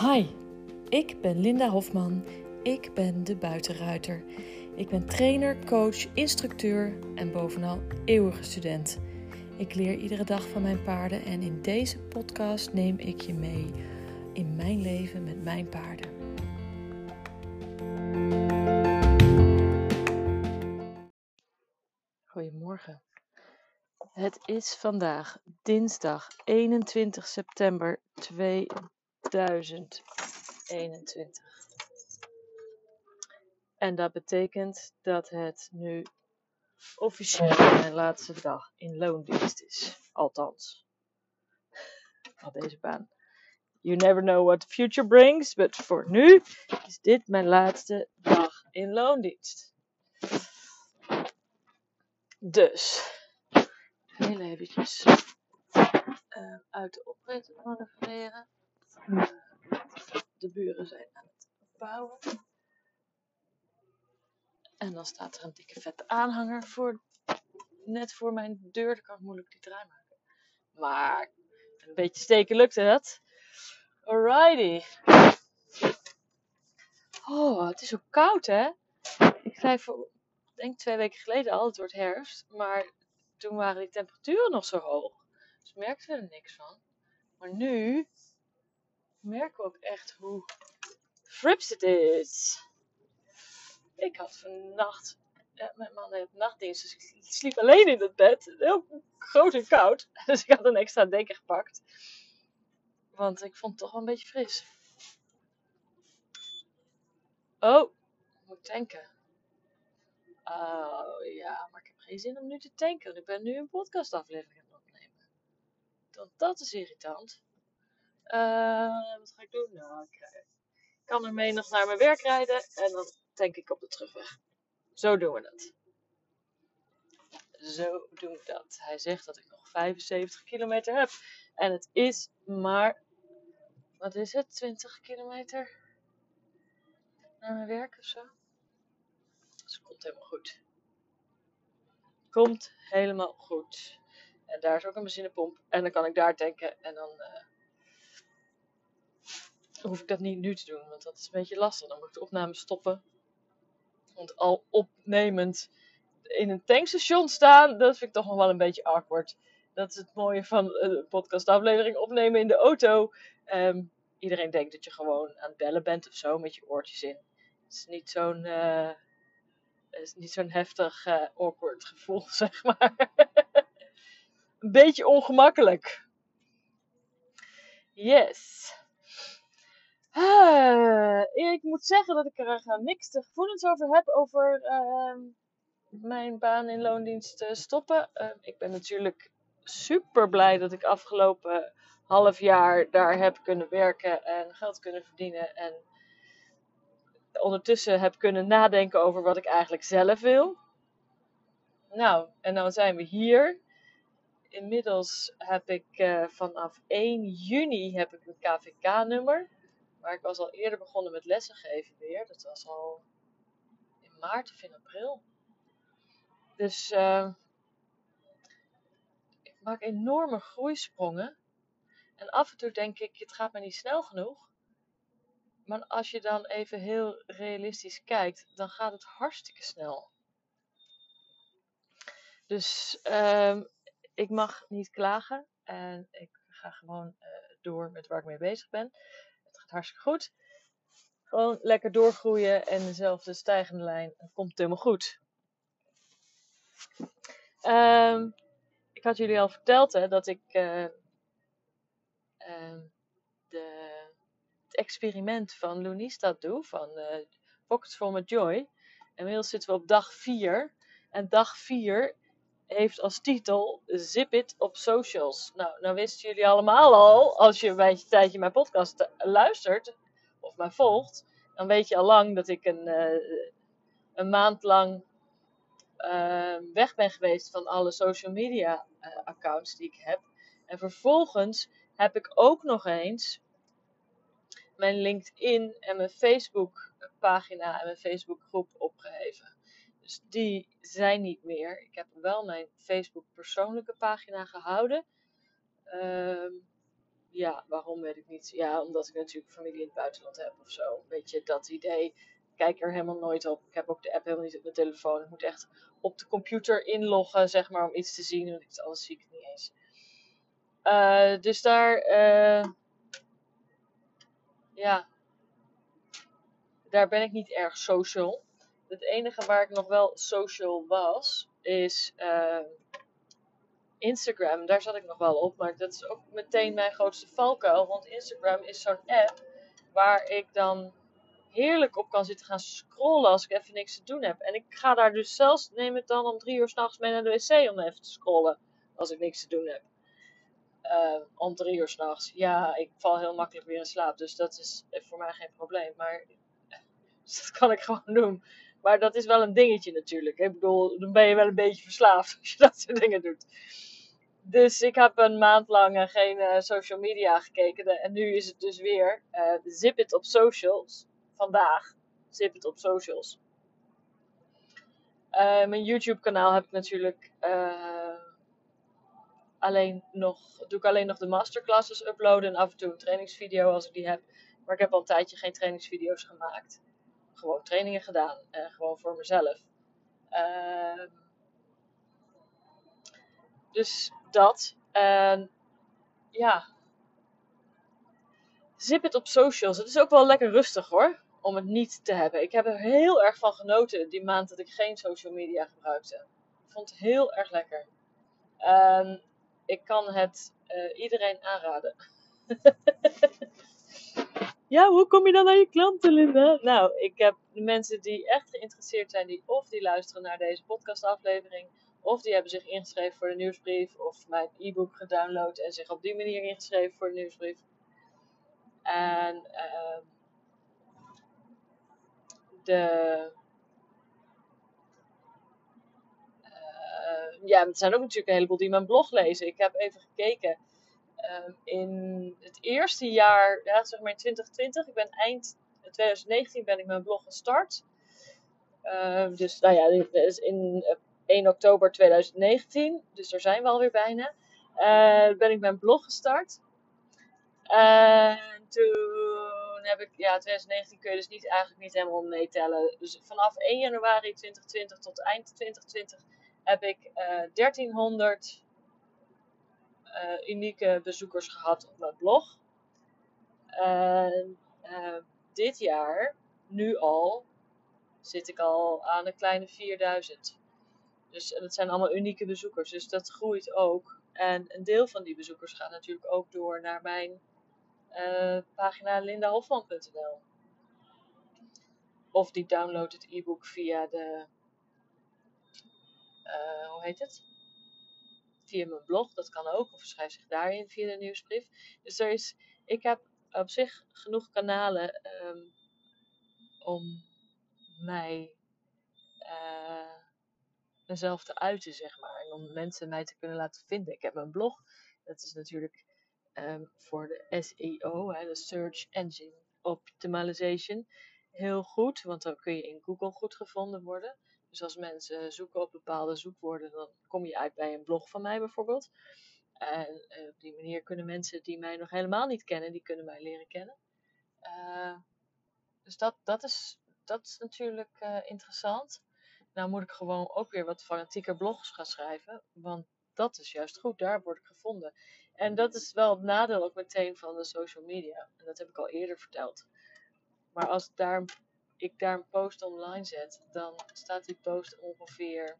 Hi, ik ben Linda Hofman. Ik ben de buitenruiter. Ik ben trainer, coach, instructeur en bovenal eeuwige student. Ik leer iedere dag van mijn paarden en in deze podcast neem ik je mee in mijn leven met mijn paarden. Goedemorgen. Het is vandaag dinsdag 21 september 2021. En dat betekent dat het nu officieel mijn laatste dag in loondienst is. Althans, van deze baan. You never know what the future brings, but voor nu is dit mijn laatste dag in loondienst. Dus, heel eventjes uh, uit de oprit manoeuvreren. Uh, de buren zijn aan het bouwen. En dan staat er een dikke vette aanhanger voor, net voor mijn deur. Dan kan ik moeilijk die draai maken. Maar een beetje steken lukte het. Alrighty. Oh, het is zo koud hè. Ik zei voor, denk twee weken geleden al, het wordt herfst. Maar toen waren die temperaturen nog zo hoog. Dus merkten we er niks van. Maar nu merken we ook echt hoe frips het is. Ik had vannacht, ja, mijn man heeft nachtdienst, dus ik sliep alleen in het bed. Heel groot en koud. Dus ik had een extra deken gepakt. Want ik vond het toch wel een beetje fris. Oh, ik moet tanken. Oh ja, maar ik heb geen zin om nu te tanken. Ik ben nu een podcastaflevering aan het opnemen. Want dat is irritant. Uh, wat ga ik doen? Nou, ik kan ermee nog naar mijn werk rijden en dan tank ik op de terugweg. Zo doen we dat. Zo doen we dat. Hij zegt dat ik nog 75 kilometer heb. En het is maar, wat is het, 20 kilometer naar mijn werk of zo. Dus het komt helemaal goed. Komt helemaal goed. En daar is ook een benzinepomp. En dan kan ik daar tanken. En dan uh, hoef ik dat niet nu te doen. Want dat is een beetje lastig. Dan moet ik de opname stoppen. Want al opnemend in een tankstation staan, dat vind ik toch nog wel een beetje awkward. Dat is het mooie van een podcastaflevering opnemen in de auto. Um, iedereen denkt dat je gewoon aan het bellen bent of zo met je oortjes in. Het is niet zo'n uh, is niet zo'n heftig uh, awkward gevoel, zeg maar. een beetje ongemakkelijk. Yes. Uh, ik moet zeggen dat ik er uh, mixte gevoelens over heb over uh, mijn baan in loondienst te stoppen. Ehm, ik ben natuurlijk super blij dat ik afgelopen half jaar daar heb kunnen werken en geld kunnen verdienen. En ondertussen heb kunnen nadenken over wat ik eigenlijk zelf wil. Nou, en dan zijn we hier. Inmiddels heb ik uh, vanaf 1 juni heb ik een KVK-nummer. Maar ik was al eerder begonnen met lessen geven weer. Dat was al in maart of in april. Dus uh, ik maak enorme groeisprongen. En af en toe denk ik, het gaat me niet snel genoeg. Maar als je dan even heel realistisch kijkt, dan gaat het hartstikke snel. Dus uh, ik mag niet klagen. En ik ga gewoon uh, door met waar ik mee bezig ben hartstikke goed. Gewoon lekker doorgroeien en dezelfde stijgende lijn. Het komt helemaal goed. Um, ik had jullie al verteld hè, dat ik uh, uh, de, het experiment van Lunista doe, van uh, Pockets for with Joy. Inmiddels zitten we op dag 4. En dag 4 heeft als titel Zip It op socials. Nou, nou wisten jullie allemaal al, als je bij een tijdje mijn podcast luistert of mij volgt, dan weet je al lang dat ik een, uh, een maand lang uh, weg ben geweest van alle social media uh, accounts die ik heb. En vervolgens heb ik ook nog eens mijn LinkedIn en mijn Facebook pagina en mijn Facebook groep opgeheven. Dus die zijn niet meer. Ik heb wel mijn Facebook persoonlijke pagina gehouden. Uh, ja, waarom weet ik niet. Ja, omdat ik natuurlijk familie in het buitenland heb of zo. Weet je, dat idee. Ik kijk er helemaal nooit op. Ik heb ook de app helemaal niet op mijn telefoon. Ik moet echt op de computer inloggen, zeg maar, om iets te zien. En alles zie ik niet eens. Uh, dus daar, uh, ja, daar ben ik niet erg social. Het enige waar ik nog wel social was, is uh, Instagram. Daar zat ik nog wel op, maar dat is ook meteen mijn grootste valkuil. Want Instagram is zo'n app waar ik dan heerlijk op kan zitten gaan scrollen als ik even niks te doen heb. En ik ga daar dus zelfs, neem het dan om drie uur s'nachts mee naar de wc om even te scrollen als ik niks te doen heb. Uh, om drie uur s'nachts. Ja, ik val heel makkelijk weer in slaap, dus dat is voor mij geen probleem. Maar dat kan ik gewoon doen. Maar dat is wel een dingetje natuurlijk. Ik bedoel, dan ben je wel een beetje verslaafd als je dat soort dingen doet. Dus ik heb een maand lang uh, geen uh, social media gekeken. En nu is het dus weer uh, Zip It op socials. Vandaag. Zip It op socials. mijn YouTube kanaal heb ik natuurlijk alleen nog, doe ik alleen nog de masterclasses uploaden en af en toe een trainingsvideo als ik die heb. Maar ik heb al een tijdje geen trainingsvideo's gemaakt. Gewoon trainingen gedaan. En gewoon voor mezelf. Uh, dus dat. En ja. Zip het op socials. Het is ook wel lekker rustig hoor. Om het niet te hebben. Ik heb er heel erg van genoten die maand dat ik geen social media gebruikte. Ik vond het heel erg lekker. En ik kan het uh, iedereen aanraden. ja, hoe kom je dan naar je klanten, Linda? Nou, ik heb de mensen die echt geïnteresseerd zijn, die of die luisteren naar deze podcastaflevering, of die hebben zich ingeschreven voor de nieuwsbrief, of mijn e-book gedownload en zich op die manier ingeschreven voor de nieuwsbrief. En uh, de. Uh, ja, er zijn ook natuurlijk een heleboel die mijn blog lezen. Ik heb even gekeken. Uh, in het eerste jaar, ja, zeg maar in 2020, ik ben eind 2019 ben ik mijn blog gestart. Uh, dus nou ja, in 1 oktober 2019, dus daar zijn we alweer bijna, uh, ben ik mijn blog gestart. En toen heb ik, ja, 2019 kun je dus niet, eigenlijk niet helemaal meetellen. Dus vanaf 1 januari 2020 tot eind 2020 heb ik uh, 1300 uh, unieke bezoekers gehad op mijn blog. En uh, dit jaar, nu al, zit ik al aan een kleine 4000. Dus dat zijn allemaal unieke bezoekers. Dus dat groeit ook. En een deel van die bezoekers gaat natuurlijk ook door naar mijn uh, pagina lindahofman.nl. Of die downloadt het e-book via de. Hoe heet het? Via mijn blog, dat kan ook. Of schrijf zich daarin via de nieuwsbrief. Dus er is, ik heb op zich genoeg kanalen um, om mij. Uh, mezelf te uiten, zeg maar. En om mensen mij te kunnen laten vinden. Ik heb mijn blog. Dat is natuurlijk um, voor de SEO, hè, de Search Engine Optimization, heel goed. Want dan kun je in Google goed gevonden worden. Dus als mensen zoeken op bepaalde zoekwoorden, dan kom je uit bij een blog van mij bijvoorbeeld. En uh, op die manier kunnen mensen die mij nog helemaal niet kennen, die kunnen mij leren kennen. Uh, dus dat, dat, is, dat is natuurlijk uh, interessant. Nou moet ik gewoon ook weer wat fanatieker blogs gaan schrijven. Want dat is juist goed, daar word ik gevonden. En dat is wel het nadeel ook meteen van de social media. En dat heb ik al eerder verteld. Maar als daar, ik daar een post online zet, dan staat die post ongeveer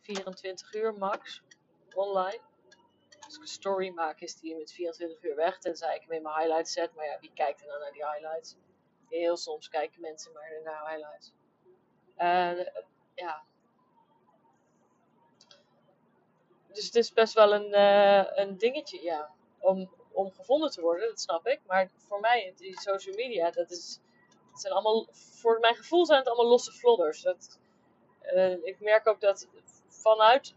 24 uur max online. Als ik een story maak, is die met 24 uur weg. Tenzij ik hem in mijn highlights zet. Maar ja, wie kijkt er dan naar die highlights? Heel soms kijken mensen maar naar highlights. Uh, ja. Dus het is best wel een, uh, een dingetje, ja. Om, om gevonden te worden, dat snap ik. Maar voor mij, die social media, dat is. Het zijn allemaal, voor mijn gevoel zijn het allemaal losse vlodders. Uh, ik merk ook dat vanuit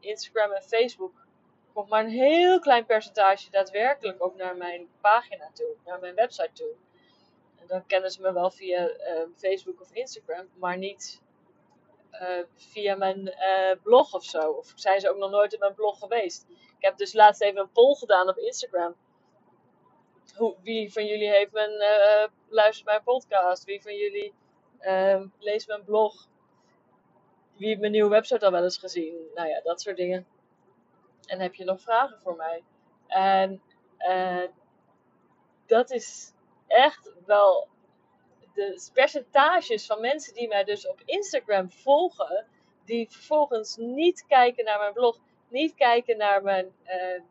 Instagram en Facebook komt maar een heel klein percentage daadwerkelijk ook naar mijn pagina toe, naar mijn website toe dan kennen ze me wel via uh, Facebook of Instagram, maar niet eh, via mijn eh, blog of zo. Of zijn ze ook nog nooit in mijn blog geweest? Ik heb dus laatst even een poll gedaan op Instagram. Wie van jullie heeft mijn, uh, luistert mijn podcast? Wie van jullie uh, leest mijn blog? Wie heeft mijn nieuwe website al wel eens gezien? Nou ja, dat soort dingen. En heb je nog vragen voor mij? En uh, dat is echt wel de percentages van mensen die mij dus op Instagram volgen, die vervolgens niet kijken naar mijn blog, niet kijken naar mijn uh,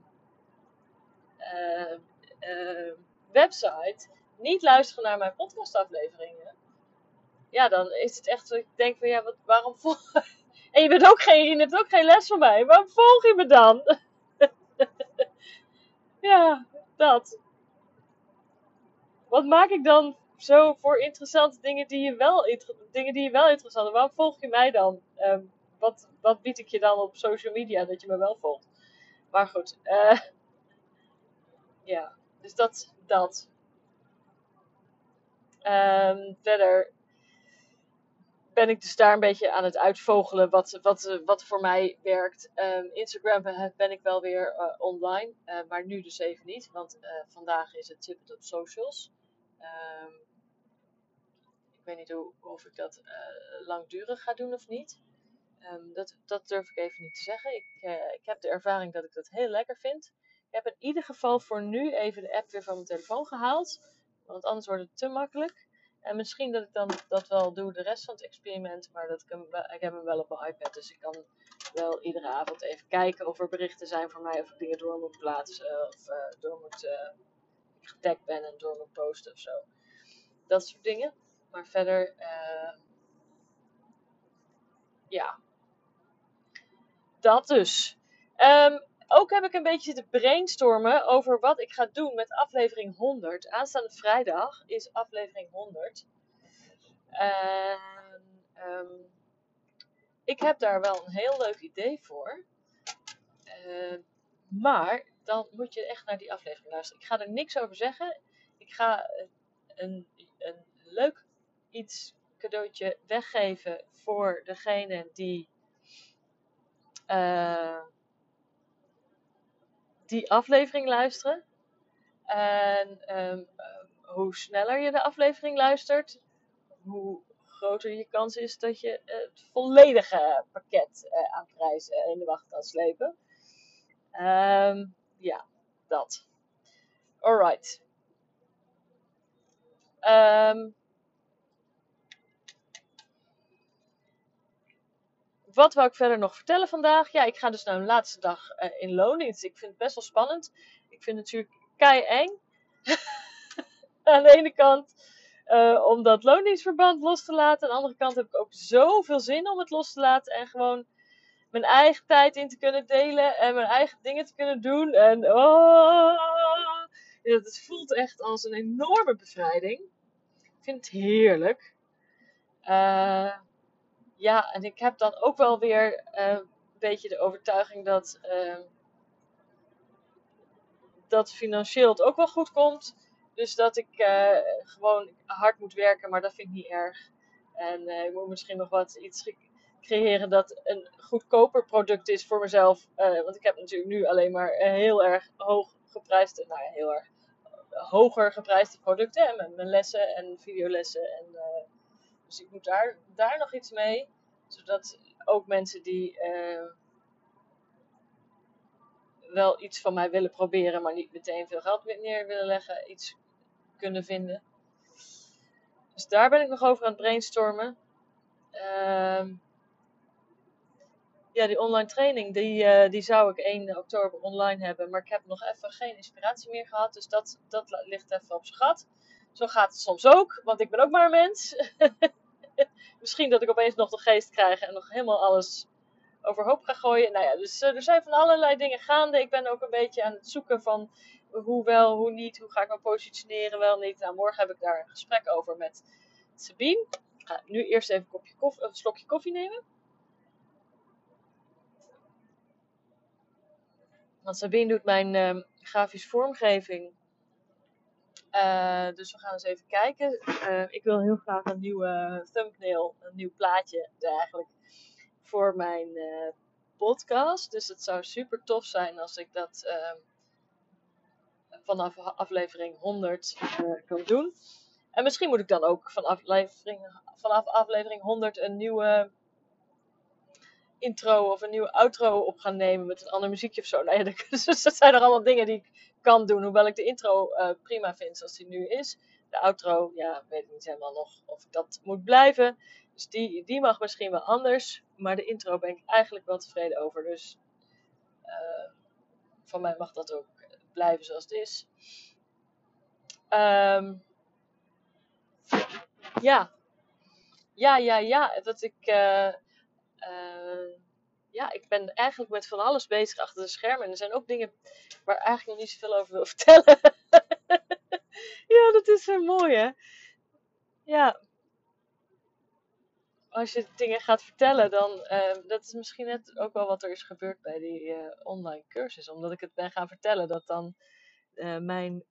website, niet luisteren naar mijn podcastafleveringen. Ja, dan is het echt zo. Ik denk van ja, wat, waarom volg En je, bent ook geen, je neemt ook geen les van mij. Waarom volg je me dan? ja, dat. Wat maak ik dan zo voor interessante dingen die je wel, dingen die je wel interessant? Waarom volg je mij dan? Um, wat, wat bied ik je dan op social media dat je me wel volgt? Maar goed, uh, ja, dus dat. Dat. Um, verder ben ik dus daar een beetje aan het uitvogelen wat, wat, wat voor mij werkt. Um, Instagram ben ik wel weer uh, online, uh, maar nu dus even niet, want vandaag is het Tip op Socials. Um, ik weet niet hoe, of ik dat langdurig ga doen of niet. Dat, dat durf ik even niet te zeggen. Ik, ik heb de ervaring dat ik dat heel lekker vind. Ik heb in ieder geval voor nu even de app weer van mijn telefoon gehaald, want anders wordt het te makkelijk. En misschien dat ik dan dat wel doe de rest van het experiment, maar dat ik, hem, ik heb hem wel op mijn iPad, dus ik kan wel iedere avond even kijken of er berichten zijn voor mij, of ik dingen door moet plaatsen, of uh, door moet, uh, getagd ben en door moet posten of zo. Dat soort dingen. Maar verder, uh, ja. Dat dus. Um, ook heb ik een beetje zitten brainstormen over wat ik ga doen met aflevering 100. Aanstaande vrijdag is aflevering 100. En um, ik heb daar wel een heel leuk idee voor. Uh, maar dan moet je echt naar die aflevering luisteren. Ik ga er niks over zeggen. Ik ga een, een leuk iets cadeautje weggeven voor degene die. Uh, die aflevering luisteren. En um, hoe sneller je de aflevering luistert, hoe groter je kans is dat je het volledige pakket uh, aan prijs in de wacht kan slepen. Um, ja, dat. Alright. Um, wat wou ik verder nog vertellen vandaag? Ja, ik ga dus naar een laatste dag uh, in loondienst. Ik vind het best wel spannend. Ik vind het natuurlijk kei eng. Aan de ene kant uh, om dat loondienstverband los te laten. Aan de andere kant heb ik ook zoveel zin om het los te laten. En gewoon mijn eigen tijd in te kunnen delen. En mijn eigen dingen te kunnen doen. En oh, het voelt echt als een enorme bevrijding. Ik vind het heerlijk. Uh, ja, en ik heb dan ook wel weer uh, een beetje de overtuiging dat, uh, dat financieel het ook wel goed komt. Dus dat ik uh, gewoon hard moet werken, maar dat vind ik niet erg. En ik moet misschien nog wat iets creëren dat een goedkoper product is voor mezelf. want ik heb natuurlijk nu alleen maar heel erg hoog geprijsde, nou ja, heel erg hoger geprijsde producten. Met mijn lessen en videolessen en dus ik moet daar, daar nog iets mee. Zodat ook mensen die uh, wel iets van mij willen proberen, maar niet meteen veel geld neer willen leggen, iets kunnen vinden. Dus daar ben ik nog over aan het brainstormen. Uh, ja, die online training, die, uh, die zou ik 1 oktober online hebben. Maar ik heb nog even geen inspiratie meer gehad. Dus dat, dat ligt even op zijn gat. Zo gaat het soms ook, want ik ben ook maar een mens. Misschien dat ik opeens nog de geest krijg en nog helemaal alles overhoop ga gooien. Nou ja, dus uh, er zijn van allerlei dingen gaande. Ik ben ook een beetje aan het zoeken van hoe wel, hoe niet, hoe ga ik me positioneren, wel niet. Nou, morgen heb ik daar een gesprek over met Sabine. Ik ga nu eerst even een, kopje koffie, een slokje koffie nemen. Want Sabine doet mijn uh, grafisch vormgeving uh, dus we gaan eens even kijken. Uh, ik wil heel graag een nieuwe thumbnail, een nieuw plaatje eigenlijk. voor mijn podcast. Dus het zou super tof zijn als ik dat ehm, vanaf aflevering 100 kan doen. En misschien moet ik dan ook van aflevering, vanaf aflevering 100 een nieuwe intro of een nieuwe outro op gaan nemen met een ander muziekje of zo. Nou ja, dus dat zijn er allemaal dingen die ik kan doen. Hoewel ik de intro uh, prima vind zoals die nu is. De outro, ja, weet ik niet helemaal nog of ik dat moet blijven. Dus die, die mag misschien wel anders. Maar de intro ben ik eigenlijk wel tevreden over. Dus uh, van mij mag dat ook blijven zoals het is. Um, ja. Ja, ja, ja. Dat ik. Uh, ja, ik ben eigenlijk met van alles bezig achter de schermen. En er zijn ook dingen waar ik eigenlijk nog niet zoveel over wil vertellen. ja, dat is zo mooi, hè? Ja. Als je dingen gaat vertellen, dan. Uh, dat is misschien net ook wel wat er is gebeurd bij die online cursus. Omdat ik het ben gaan vertellen, dat dan mijn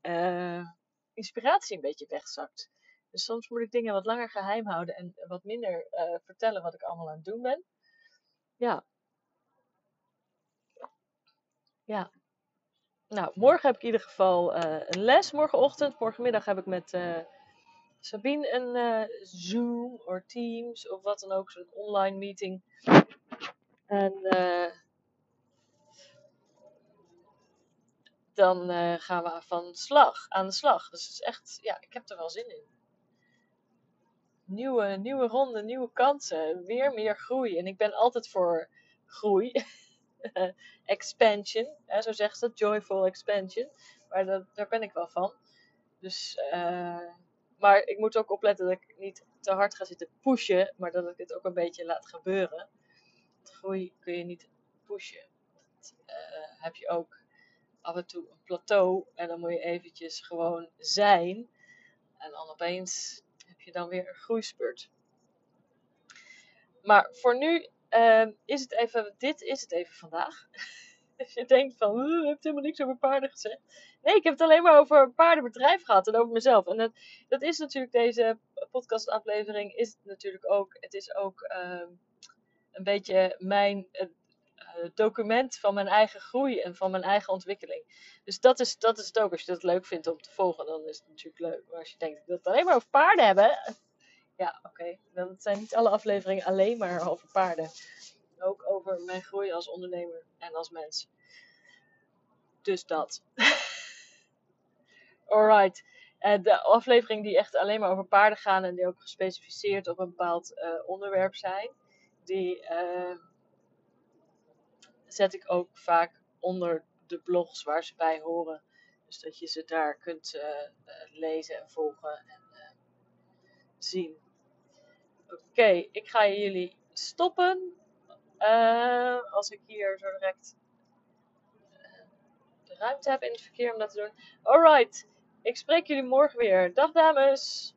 inspiratie een beetje wegzakt. Dus soms moet ik dingen wat langer geheim houden en wat minder vertellen wat ik allemaal aan het doen ben. Ja. Ja. Nou, morgen heb ik in ieder geval uh, een les, morgenochtend. Morgenmiddag heb ik met uh, Sabine een Zoom of Teams of wat dan ook, zo'n online meeting. En dan gaan we van slag, aan de slag. Dus het is echt, ja, ik heb er wel zin in nieuwe, nieuwe ronde, nieuwe kansen, weer meer groei. En ik ben altijd voor groei. expansion, hè, zo zegt ze, joyful expansion. Maar dat, daar ben ik wel van. Dus, uh, maar ik moet ook opletten dat ik niet te hard ga zitten pushen, maar dat ik dit ook een beetje laat gebeuren. groei kun je niet pushen. Uh, heb je ook af en toe een plateau en dan moet je eventjes gewoon zijn. En dan opeens dan weer een groeispurt. Maar voor nu uh, is het even, dit is het even vandaag. Als je denkt van, je hebt helemaal niks over paarden gezegd. Nee, ik heb het alleen maar over paardenbedrijf gehad en over mezelf. En dat, dat is natuurlijk deze podcastaflevering, is het natuurlijk ook. Het is ook uh, een beetje mijn uh, document van mijn eigen groei en van mijn eigen ontwikkeling. Dus dat is, dat is het ook. Als je dat leuk vindt om te volgen, dan is het natuurlijk leuk. Maar als je denkt, ik wil het alleen maar over paarden hebben. Ja, oké. Dan zijn niet alle afleveringen alleen maar over paarden. Ook over mijn groei als ondernemer en als mens. Dus dat. Alright. Uh, de afleveringen die echt alleen maar over paarden gaan en die ook gespecificeerd op een bepaald uh, onderwerp zijn, die, zet ik ook vaak onder de blogs waar ze bij horen. Dus dat je ze daar kunt uh, lezen en volgen en uh, zien. Oké, ik ga jullie stoppen. Als ik hier zo direct de ruimte heb in het verkeer om dat te doen. Alright, ik spreek jullie morgen weer. Dag dames!